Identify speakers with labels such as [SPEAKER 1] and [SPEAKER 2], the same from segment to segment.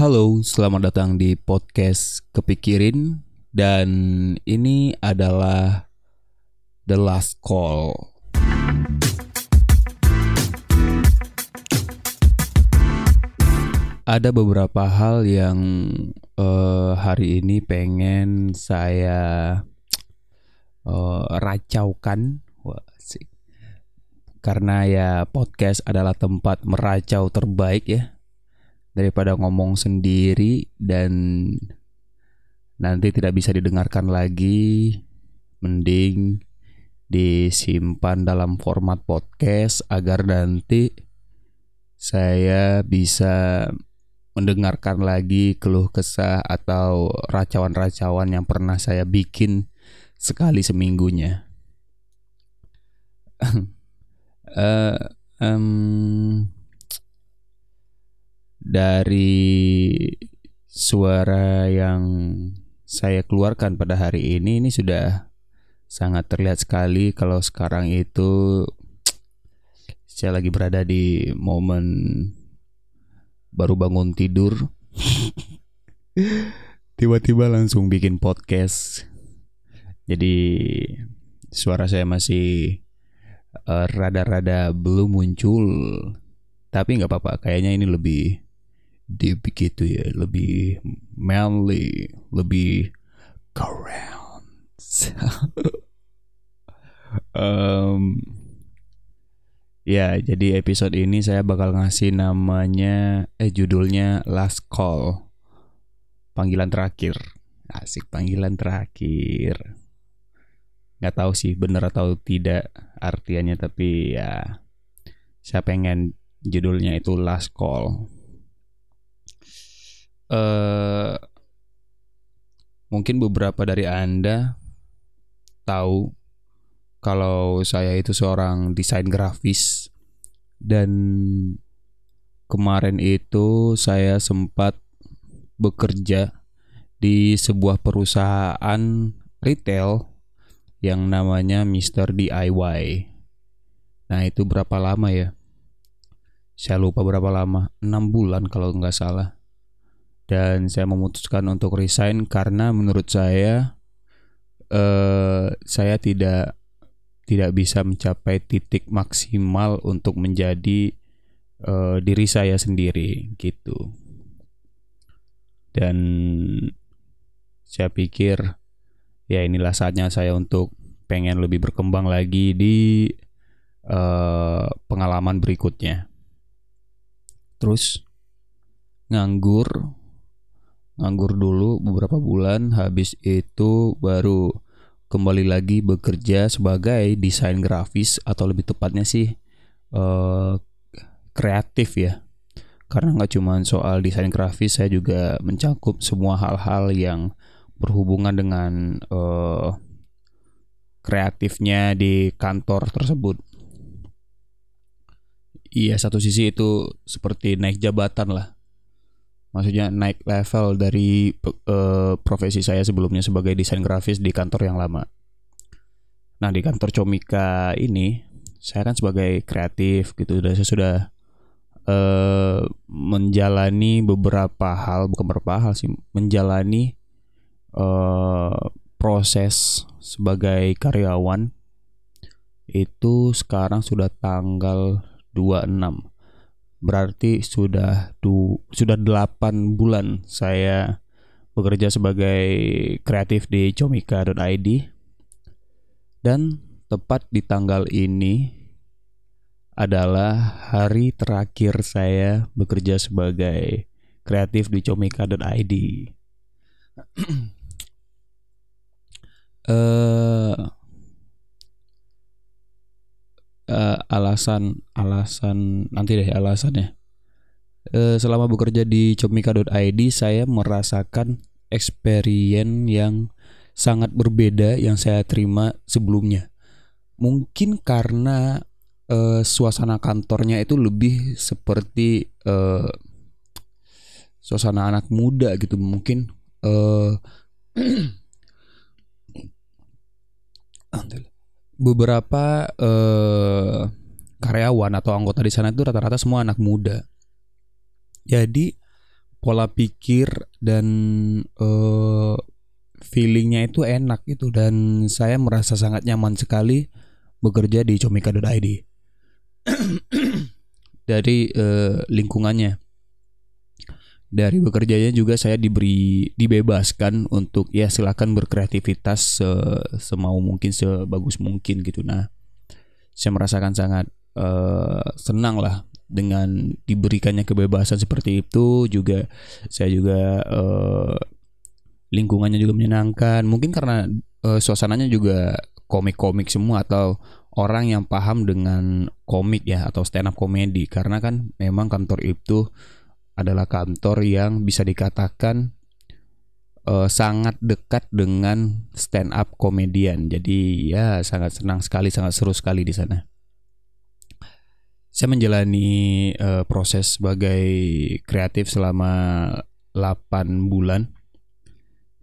[SPEAKER 1] Halo, selamat datang di podcast Kepikirin. Dan ini adalah The Last Call. Ada beberapa hal yang uh, hari ini pengen saya uh, racaukan, karena ya podcast adalah tempat meracau terbaik ya daripada ngomong sendiri dan nanti tidak bisa didengarkan lagi mending disimpan dalam format podcast agar nanti saya bisa mendengarkan lagi keluh kesah atau racauan-racauan yang pernah saya bikin sekali seminggunya. uh, um, dari suara yang saya keluarkan pada hari ini ini sudah sangat terlihat sekali kalau sekarang itu saya lagi berada di momen baru bangun tidur. Tiba-tiba langsung bikin podcast. Jadi suara saya masih uh, rada-rada belum muncul. Tapi nggak apa-apa kayaknya ini lebih deep gitu ya lebih manly lebih keren um, ya jadi episode ini saya bakal ngasih namanya eh judulnya last call. Panggilan terakhir. Asik panggilan terakhir. Nggak tahu sih bener atau tidak artiannya tapi ya saya pengen judulnya itu last call uh, mungkin beberapa dari Anda tahu kalau saya itu seorang desain grafis dan kemarin itu saya sempat bekerja di sebuah perusahaan retail yang namanya Mr. DIY. Nah itu berapa lama ya? Saya lupa berapa lama, 6 bulan kalau nggak salah dan saya memutuskan untuk resign karena menurut saya uh, saya tidak tidak bisa mencapai titik maksimal untuk menjadi uh, diri saya sendiri gitu. Dan saya pikir ya inilah saatnya saya untuk pengen lebih berkembang lagi di uh, pengalaman berikutnya. Terus nganggur nganggur dulu beberapa bulan habis itu baru kembali lagi bekerja sebagai desain grafis atau lebih tepatnya sih uh, kreatif ya. Karena nggak cuma soal desain grafis saya juga mencakup semua hal-hal yang berhubungan dengan uh, kreatifnya di kantor tersebut. Iya satu sisi itu seperti naik jabatan lah maksudnya naik level dari uh, profesi saya sebelumnya sebagai desain grafis di kantor yang lama. Nah di kantor Comika ini saya kan sebagai kreatif gitu dan saya sudah uh, menjalani beberapa hal bukan beberapa hal sih menjalani uh, proses sebagai karyawan itu sekarang sudah tanggal 26 berarti sudah du, sudah 8 bulan saya bekerja sebagai kreatif di comika.id dan tepat di tanggal ini adalah hari terakhir saya bekerja sebagai kreatif di comika.id. uh, uh, alasan alasan nanti deh alasannya. Uh, selama bekerja di comika.id saya merasakan experience yang sangat berbeda yang saya terima sebelumnya. Mungkin karena uh, suasana kantornya itu lebih seperti uh, suasana anak muda gitu mungkin uh, beberapa eh, karyawan atau anggota di sana itu rata-rata semua anak muda. Jadi pola pikir dan uh, feelingnya itu enak itu dan saya merasa sangat nyaman sekali bekerja di comika.id dari uh, lingkungannya. Dari bekerjanya juga saya diberi dibebaskan untuk ya silakan berkreativitas se, semau mungkin sebagus mungkin gitu. Nah saya merasakan sangat uh, senang lah dengan diberikannya kebebasan seperti itu juga saya juga uh, lingkungannya juga menyenangkan mungkin karena uh, suasananya juga komik-komik semua atau orang yang paham dengan komik ya atau stand up komedi karena kan memang kantor itu adalah kantor yang bisa dikatakan uh, sangat dekat dengan stand up komedian. Jadi ya sangat senang sekali, sangat seru sekali di sana. Saya menjalani uh, proses sebagai kreatif selama 8 bulan.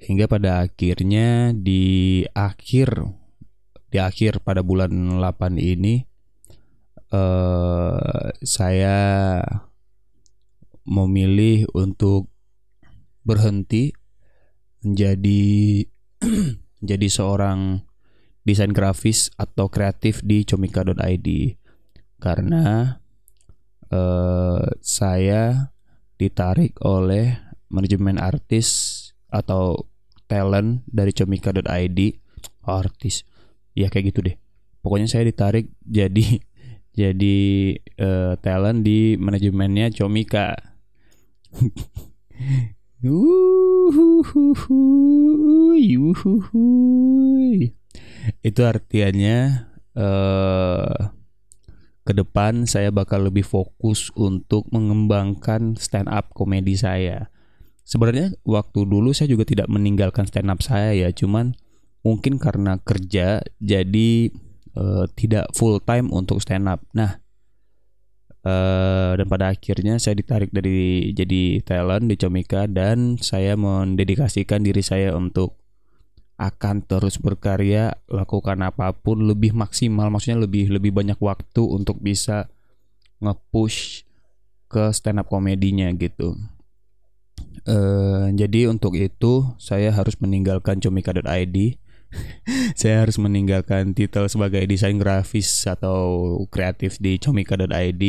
[SPEAKER 1] Hingga pada akhirnya di akhir di akhir pada bulan 8 ini uh, saya memilih untuk berhenti menjadi menjadi seorang desain grafis atau kreatif di comika.id karena uh, saya ditarik oleh manajemen artis atau talent dari comika.id artis. Ya kayak gitu deh. Pokoknya saya ditarik jadi jadi uh, talent di manajemennya comika. Itu artinya uh, ke depan saya bakal lebih fokus untuk mengembangkan stand up komedi saya. Sebenarnya waktu dulu saya juga tidak meninggalkan stand up saya ya, cuman mungkin karena kerja jadi uh, tidak full time untuk stand up. Nah, Uh, dan pada akhirnya saya ditarik dari jadi talent di Comika dan saya mendedikasikan diri saya untuk akan terus berkarya lakukan apa pun lebih maksimal maksudnya lebih lebih banyak waktu untuk bisa nge-push ke stand up komedinya gitu uh, jadi untuk itu saya harus meninggalkan comika.id saya harus meninggalkan titel sebagai desain grafis atau kreatif di comika.id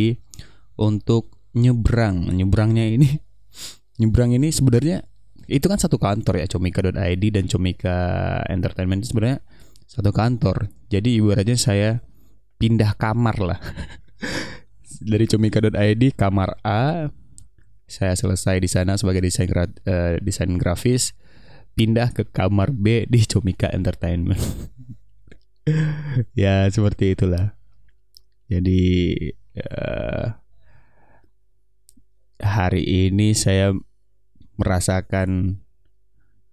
[SPEAKER 1] untuk nyebrang. Nyebrangnya ini nyebrang ini sebenarnya itu kan satu kantor ya comika.id dan comika entertainment sebenarnya satu kantor. Jadi ibaratnya saya pindah kamar lah. Dari comika.id kamar A saya selesai di sana sebagai desain uh, desain grafis pindah ke kamar B di Comika Entertainment. ya seperti itulah. Jadi uh, hari ini saya merasakan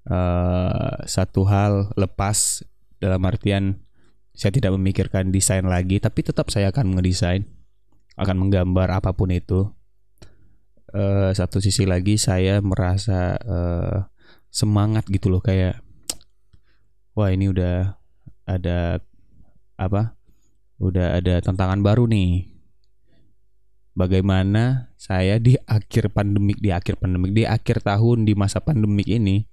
[SPEAKER 1] uh, satu hal lepas dalam artian saya tidak memikirkan desain lagi, tapi tetap saya akan mengedesain, akan menggambar apa pun itu. Uh, satu sisi lagi saya merasa uh, semangat gitu loh kayak wah ini udah ada apa udah ada tantangan baru nih bagaimana saya di akhir pandemik di akhir pandemik di akhir tahun di masa pandemik ini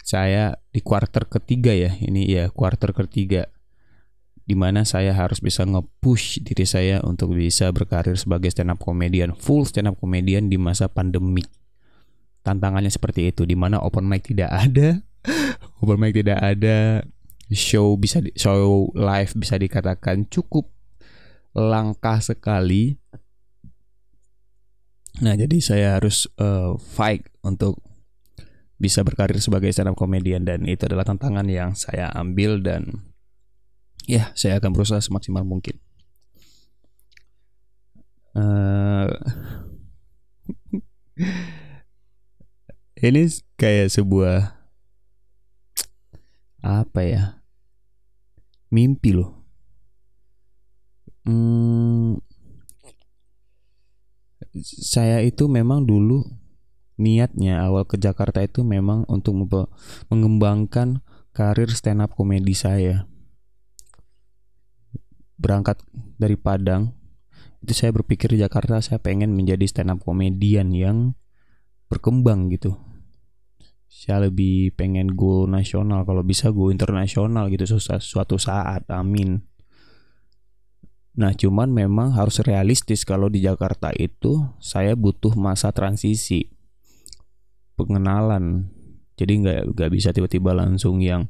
[SPEAKER 1] saya di kuarter ketiga ya ini ya kuarter ketiga di mana saya harus bisa nge-push diri saya untuk bisa berkarir sebagai stand up comedian full stand up comedian di masa pandemik. Tantangannya seperti itu di mana open mic tidak ada open mic tidak ada show bisa di, show live bisa dikatakan cukup langka sekali nah jadi saya harus uh, fight untuk bisa berkarir sebagai stand up comedian dan itu adalah tantangan yang saya ambil dan ya saya akan berusaha semaksimal mungkin. Uh, ini kayak sebuah apa ya? Mimpi loh. Hmm, saya itu memang dulu niatnya awal ke Jakarta itu memang untuk mengembangkan karir stand up komedi saya. Berangkat dari Padang itu saya berpikir di Jakarta saya pengen menjadi stand up komedian yang berkembang gitu. Saya lebih pengen go nasional kalau bisa go internasional gitu suatu saat amin nah cuman memang harus realistis kalau di Jakarta itu saya butuh masa transisi pengenalan. Jadi nggak nggak bisa tiba-tiba langsung yang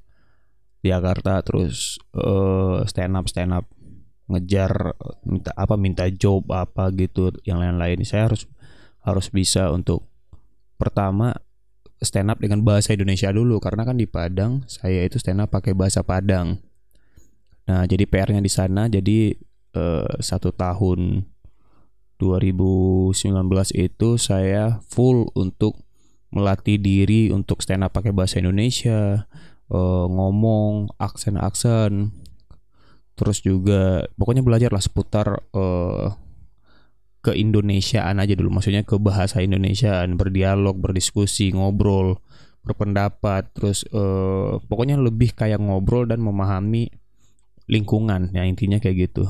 [SPEAKER 1] di Jakarta terus uh, stand up stand up ngejar minta apa minta job apa gitu yang lain-lain. Saya harus harus bisa untuk pertama stand up dengan bahasa Indonesia dulu. Karena kan di Padang saya itu stand up pakai bahasa Padang. Nah jadi PR-nya di sana jadi uh, satu tahun 2019 itu saya full untuk melatih diri untuk stand up pakai bahasa Indonesia, uh, ngomong aksen-aksen, terus juga pokoknya belajar lah seputar uh, ke Indonesiaan aja dulu, maksudnya ke bahasa Indonesiaan, berdialog, berdiskusi, ngobrol, berpendapat, terus uh, pokoknya lebih kayak ngobrol dan memahami lingkungan, ya intinya kayak gitu.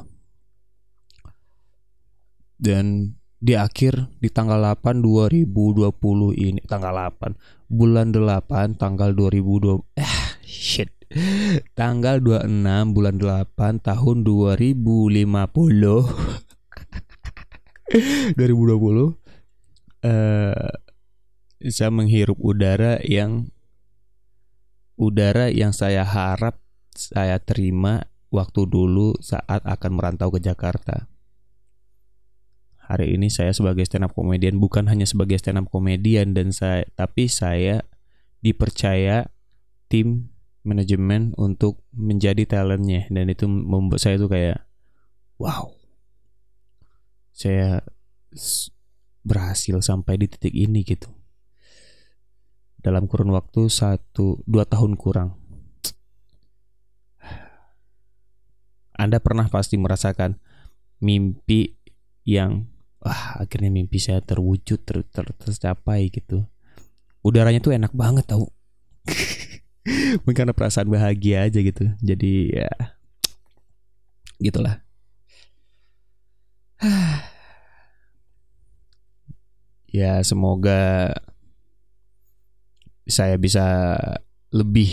[SPEAKER 1] Dan di akhir di tanggal 8 2020 ini tanggal 8 bulan 8 tanggal 2020 eh shit. Tanggal 26 bulan 8 tahun 2050 2020 uh, saya menghirup udara yang udara yang saya harap saya terima waktu dulu saat akan merantau ke Jakarta hari ini saya sebagai stand up komedian bukan hanya sebagai stand up komedian dan saya tapi saya dipercaya tim manajemen untuk menjadi talentnya. Dan itu membuat saya tuh kayak wow. Saya berhasil sampai di titik ini gitu. Dalam kurun waktu satu dua tahun kurang. Anda pernah pasti merasakan mimpi yang wah akhirnya mimpi saya terwujud ter, ter, tercapai gitu. Udaranya tuh enak banget tau. Mungkin karena perasaan bahagia aja gitu. Jadi ya gitulah. Ya semoga saya bisa lebih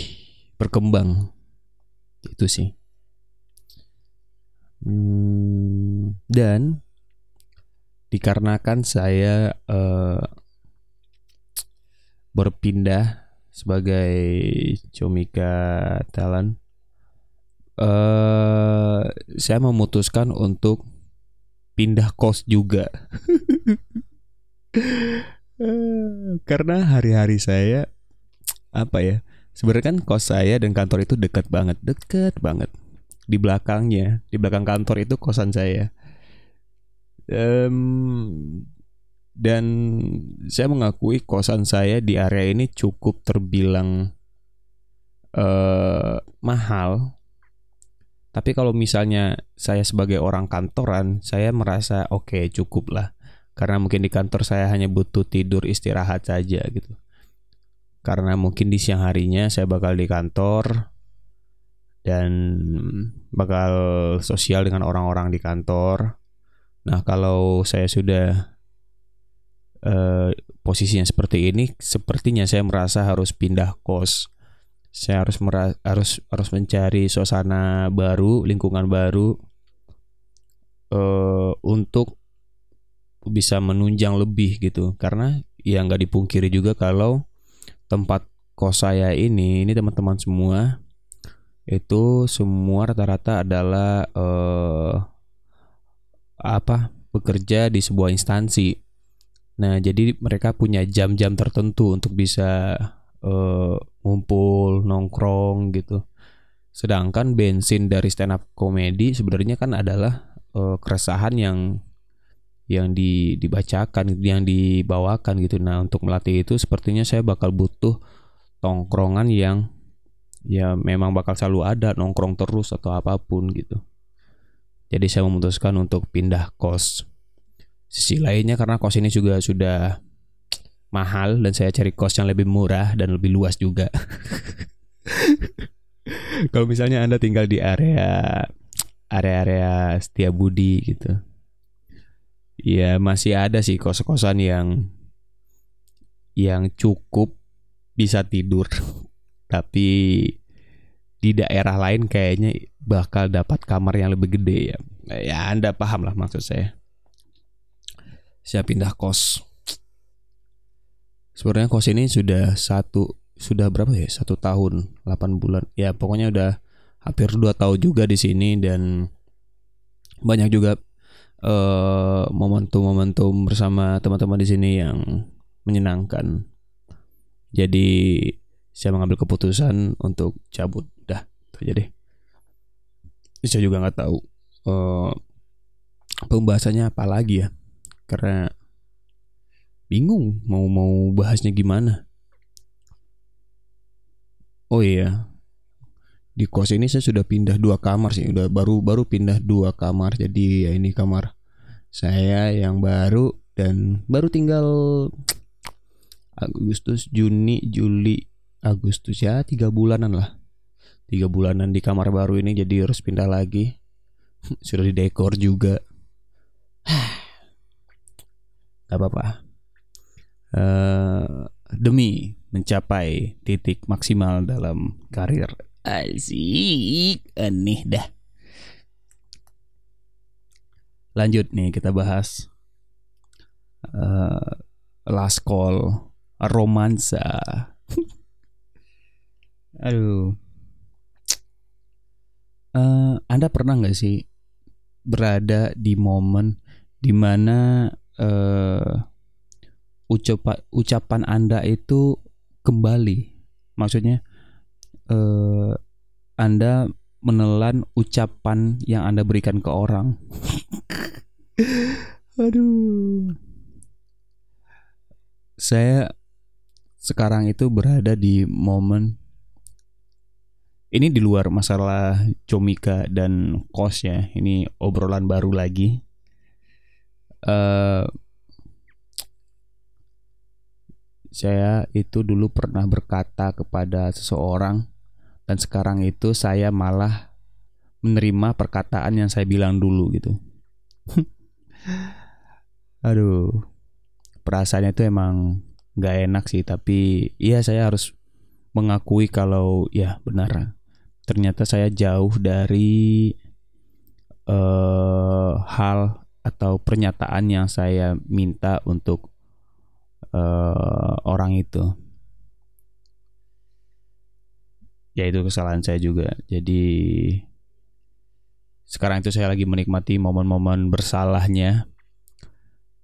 [SPEAKER 1] berkembang. Itu sih. Hmm, dan dikarenakan saya uh, berpindah sebagai comika talent uh, saya memutuskan untuk pindah kos juga. Karena hari-hari saya apa ya sebenarnya kan kos saya dan kantor itu dekat banget dekat banget. Di belakangnya di belakang kantor itu kosan saya um, dan saya mengakui kosan saya di area ini cukup terbilang uh, mahal. Tapi kalau misalnya saya sebagai orang kantoran, saya merasa oke okay, cukup lah. Karena mungkin di kantor saya hanya butuh tidur istirahat saja gitu. Karena mungkin di siang harinya saya bakal di kantor dan bakal sosial dengan orang-orang di kantor Nah, kalau saya sudah uh, posisinya seperti ini, sepertinya saya merasa harus pindah kos. Saya harus harus harus mencari suasana baru, lingkungan baru uh, untuk bisa menunjang lebih gitu. Karena ya nggak dipungkiri juga kalau tempat kos saya ini, ini teman-teman semua itu semua rata-rata adalah uh, apa bekerja di sebuah instansi. Nah, jadi mereka punya jam-jam tertentu untuk bisa uh, ngumpul, nongkrong gitu. Sedangkan bensin dari stand up komedi sebenarnya kan adalah uh, keresahan yang yang di, dibacakan, yang dibawakan gitu. Nah, untuk melatih itu sepertinya saya bakal butuh tongkrongan yang ya memang bakal selalu ada nongkrong terus atau apa pun gitu. Jadi saya memutuskan untuk pindah kos. Sisi lainnya karena kos ini juga sudah mahal dan saya cari kos yang lebih murah dan lebih luas juga. Kalau misalnya Anda tinggal di area area-area Budi gitu. Ya masih ada sih kos-kosan yang yang cukup bisa tidur tapi di daerah lain kayaknya bakal dapat kamar yang lebih gede ya. Ya anda paham lah maksud saya. Saya pindah kos. Sebenarnya kos ini sudah satu sudah berapa ya? Satu tahun 8 bulan. Ya pokoknya udah hampir dua tahun juga di sini dan banyak juga eh, momentum-momentum bersama teman-teman di sini yang menyenangkan. Jadi saya mengambil keputusan untuk cabut itu aja deh saya juga nggak tahu uh, pembahasannya apa lagi ya. Karena bingung mau mau bahasnya gimana. Oh iya di kos ini saya sudah pindah dua kamar sih. Udah baru baru pindah dua kamar. Jadi ya ini kamar saya yang baru dan baru tinggal Agustus Juni Juli Agustus ya tiga bulanan lah tiga bulanan di kamar baru ini jadi harus pindah lagi. Sudah didekor juga. Nggak apa-apa. Uh, demi mencapai titik maksimal dalam karir. Asik. Aneh dah. Lanjut nih kita bahas uh, last call romansa. Aduh. Uh, Anda pernah nggak sih berada di momen di mana uh, ucapan ucapan Anda itu kembali, maksudnya uh, Anda menelan ucapan yang Anda berikan ke orang. Aduh. Saya sekarang itu berada di momen ini di luar masalah Comika dan kos ya. Ini obrolan baru lagi. Uh, saya itu dulu pernah berkata kepada seseorang dan sekarang itu saya malah menerima perkataan yang saya bilang dulu gitu. Aduh, perasaannya itu emang nggak enak sih tapi iya saya harus mengakui kalau ya benar ternyata saya jauh dari uh, hal atau pernyataan yang saya minta untuk uh, orang itu. Ya itu kesalahan saya juga. Jadi sekarang itu saya lagi menikmati momen-momen bersalahnya.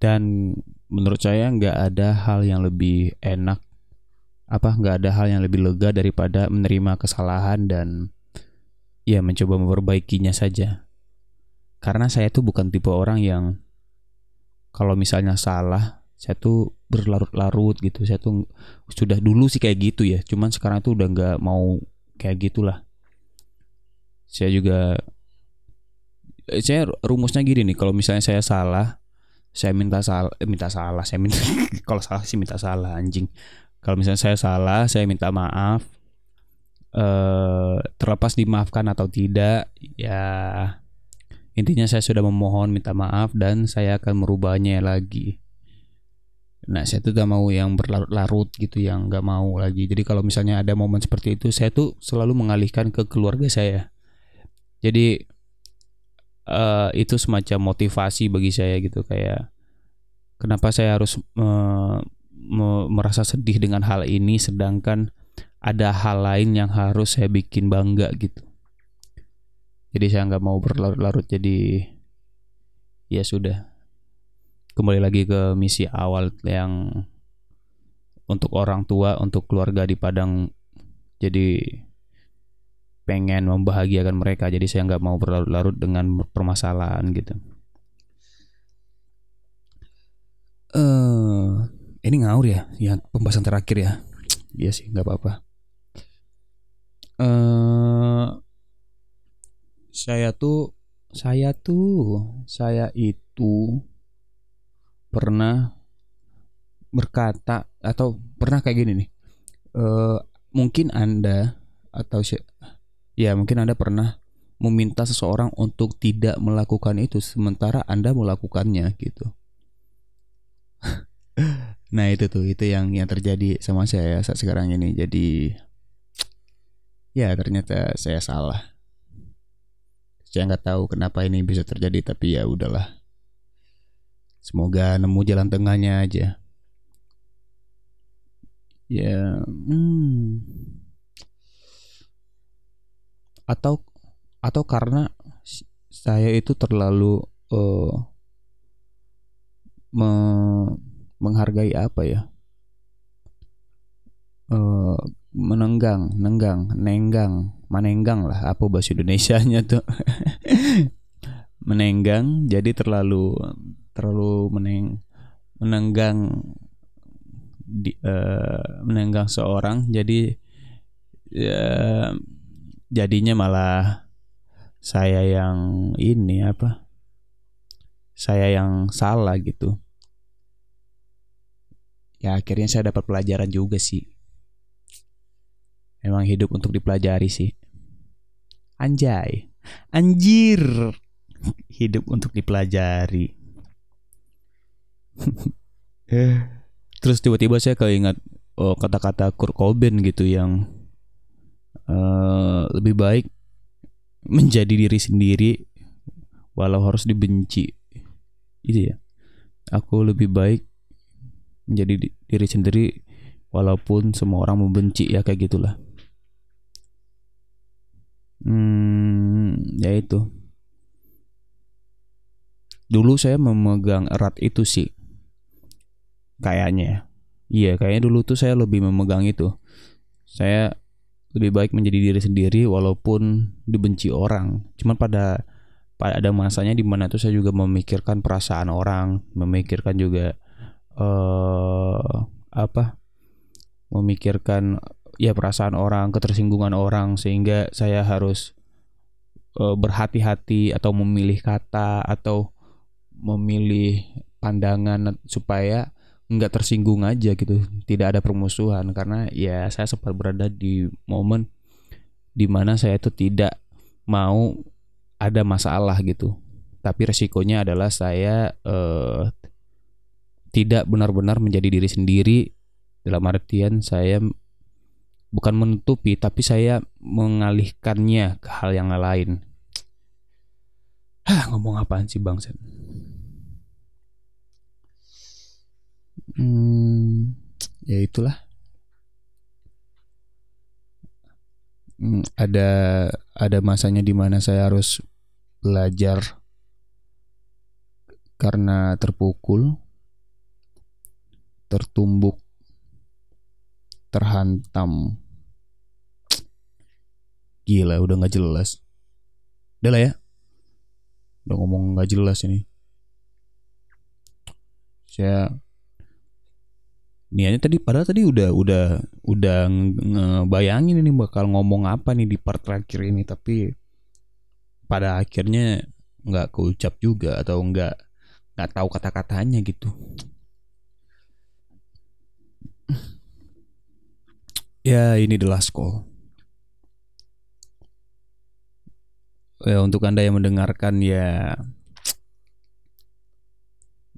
[SPEAKER 1] Dan menurut saya nggak ada hal yang lebih enak apa nggak ada hal yang lebih lega daripada menerima kesalahan dan ya mencoba memperbaikinya saja. Karena saya tuh bukan tipe orang yang kalau misalnya salah saya tuh berlarut-larut gitu. Saya tuh sudah dulu sih kayak gitu ya. Cuman sekarang tuh udah nggak mau kayak gitulah. Saya juga saya rumusnya gini nih. Kalau misalnya saya salah saya minta salah eh, minta salah saya minta kalau salah sih minta salah anjing. Kalau misalnya saya salah saya minta maaf eh terlepas dimaafkan atau tidak ya intinya saya sudah memohon minta maaf dan saya akan merubahnya lagi. Nah saya tuh gak mau yang berlarut-larut gitu yang gak mau lagi. Jadi kalau misalnya ada momen seperti itu saya tuh selalu mengalihkan ke keluarga saya. Jadi uh, itu semacam motivasi bagi saya gitu kayak kenapa saya harus uh, me merasa sedih dengan hal ini sedangkan ada hal lain yang harus saya bikin bangga gitu. Jadi saya nggak mau berlarut-larut jadi ya sudah. Kembali lagi ke misi awal yang untuk orang tua untuk keluarga di Padang. Jadi pengen membahagiakan mereka jadi saya nggak mau berlarut-larut dengan permasalahan gitu. Eh uh, ini ngaur ya yang pembahasan terakhir ya. Iya sih nggak apa-apa uh, saya tuh saya tuh saya itu pernah berkata atau pernah kayak gini nih uh, mungkin anda atau ya mungkin Anda pernah meminta seseorang untuk tidak melakukan itu sementara Anda melakukannya gitu. nah itu tuh itu yang yang terjadi sama saya saat sekarang ini jadi ya ternyata saya salah. Saya nggak tahu kenapa ini bisa terjadi tapi ya udahlah. Semoga nemu jalan tengahnya aja. Ya hmm. atau atau karena saya itu terlalu uh, me menghargai apa ya? Uh, menenggang nenggang nenggang manenggang lah apa bahasa Indonesia nya tuh. Menenggang jadi terlalu terlalu meneng menenggang di, uh, menenggang seorang jadi ya jadinya malah saya yang ini apa saya yang salah gitu. Ya akhirnya saya dapat pelajaran juga sih emang hidup untuk dipelajari sih. Anjay. Anjir. Hidup untuk dipelajari. Terus tiba-tiba saya keingat oh, kata-kata Kurt Cobain gitu yang uh, lebih baik menjadi diri sendiri walau harus dibenci. Itu ya. Aku lebih baik menjadi diri sendiri walaupun semua orang membenci ya kayak gitulah hmm ya itu dulu saya memegang erat itu sih kayaknya iya kayaknya dulu tuh saya lebih memegang itu saya lebih baik menjadi diri sendiri walaupun dibenci orang. Cuman pada pada ada masanya di mana tuh saya juga memikirkan perasaan orang, memikirkan juga uh, apa? Memikirkan ya perasaan orang, ketersinggungan orang sehingga saya harus uh, berhati-hati atau memilih kata atau memilih pandangan supaya nggak tersinggung aja gitu tidak ada permusuhan. Karena ya saya sempat berada di momen di mana saya itu tidak mau ada masalah gitu. Tapi resikonya adalah saya eh, tidak benar-benar menjadi diri sendiri. Dalam artian saya bukan menutupi tapi saya mengalihkannya ke hal yang lain. Hah, ngomong apaan sih bang Sen? hmm, ya itulah. Hmm, ada ada masanya di mana saya harus belajar karena terpukul tertumbuk terhantam gila udah nggak jelas. Udah lah ya. Udah ngomong nggak jelas ini. Saya niatnya tadi padahal tadi udah udah udah ngebayangin ini bakal ngomong apa nih di part terakhir ini tapi pada akhirnya nggak keucap juga atau nggak nggak tahu kata-katanya gitu. Ya ini the last call ya untuk anda yang mendengarkan ya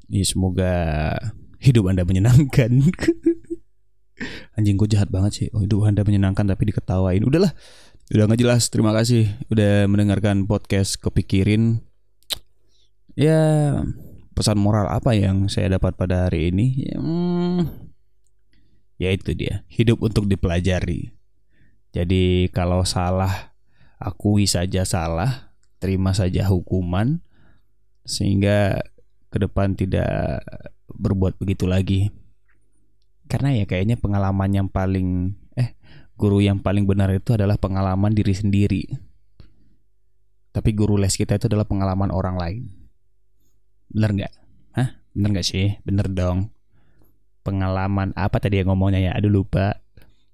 [SPEAKER 1] ya semoga hidup Anda menyenangkan. Anjing gue jahat banget sih. Oh, hidup Anda menyenangkan tapi diketawain. Udahlah. Udah nggak jelas. Terima kasih udah mendengarkan podcast kepikirin. Ya, pesan moral apa yang saya dapat pada hari ini? Ya, hmm, ya itu dia. Hidup untuk dipelajari. Jadi kalau salah akui saja salah, terima saja hukuman sehingga ke depan tidak berbuat begitu lagi. Karena ya kayaknya pengalaman yang paling eh guru yang paling benar itu adalah pengalaman diri sendiri. Tapi guru les kita itu adalah pengalaman orang lain. Bener nggak? Hah? Bener nggak sih? Bener dong. Pengalaman apa tadi yang ngomongnya ya? Aduh lupa.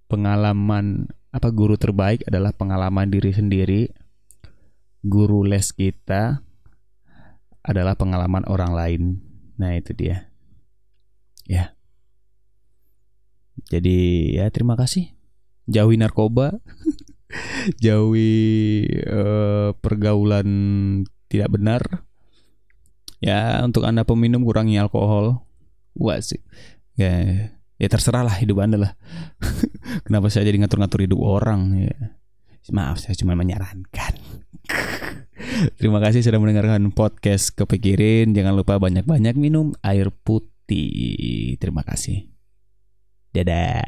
[SPEAKER 1] Pengalaman apa guru terbaik adalah pengalaman diri sendiri? Guru les kita adalah pengalaman orang lain. Nah itu dia. Ya. Jadi ya terima kasih. Jauhi narkoba. Jauhi uh, pergaulan tidak benar. Ya untuk anda peminum kurangi alkohol. Wah sih. Ya ya terserah lah hidup anda lah. Kenapa saya jadi ngatur-ngatur hidup orang ya? Maaf saya cuma menyarankan. Terima kasih sudah mendengarkan podcast kepikirin jangan lupa banyak-banyak minum air putih. Terima kasih. Dadah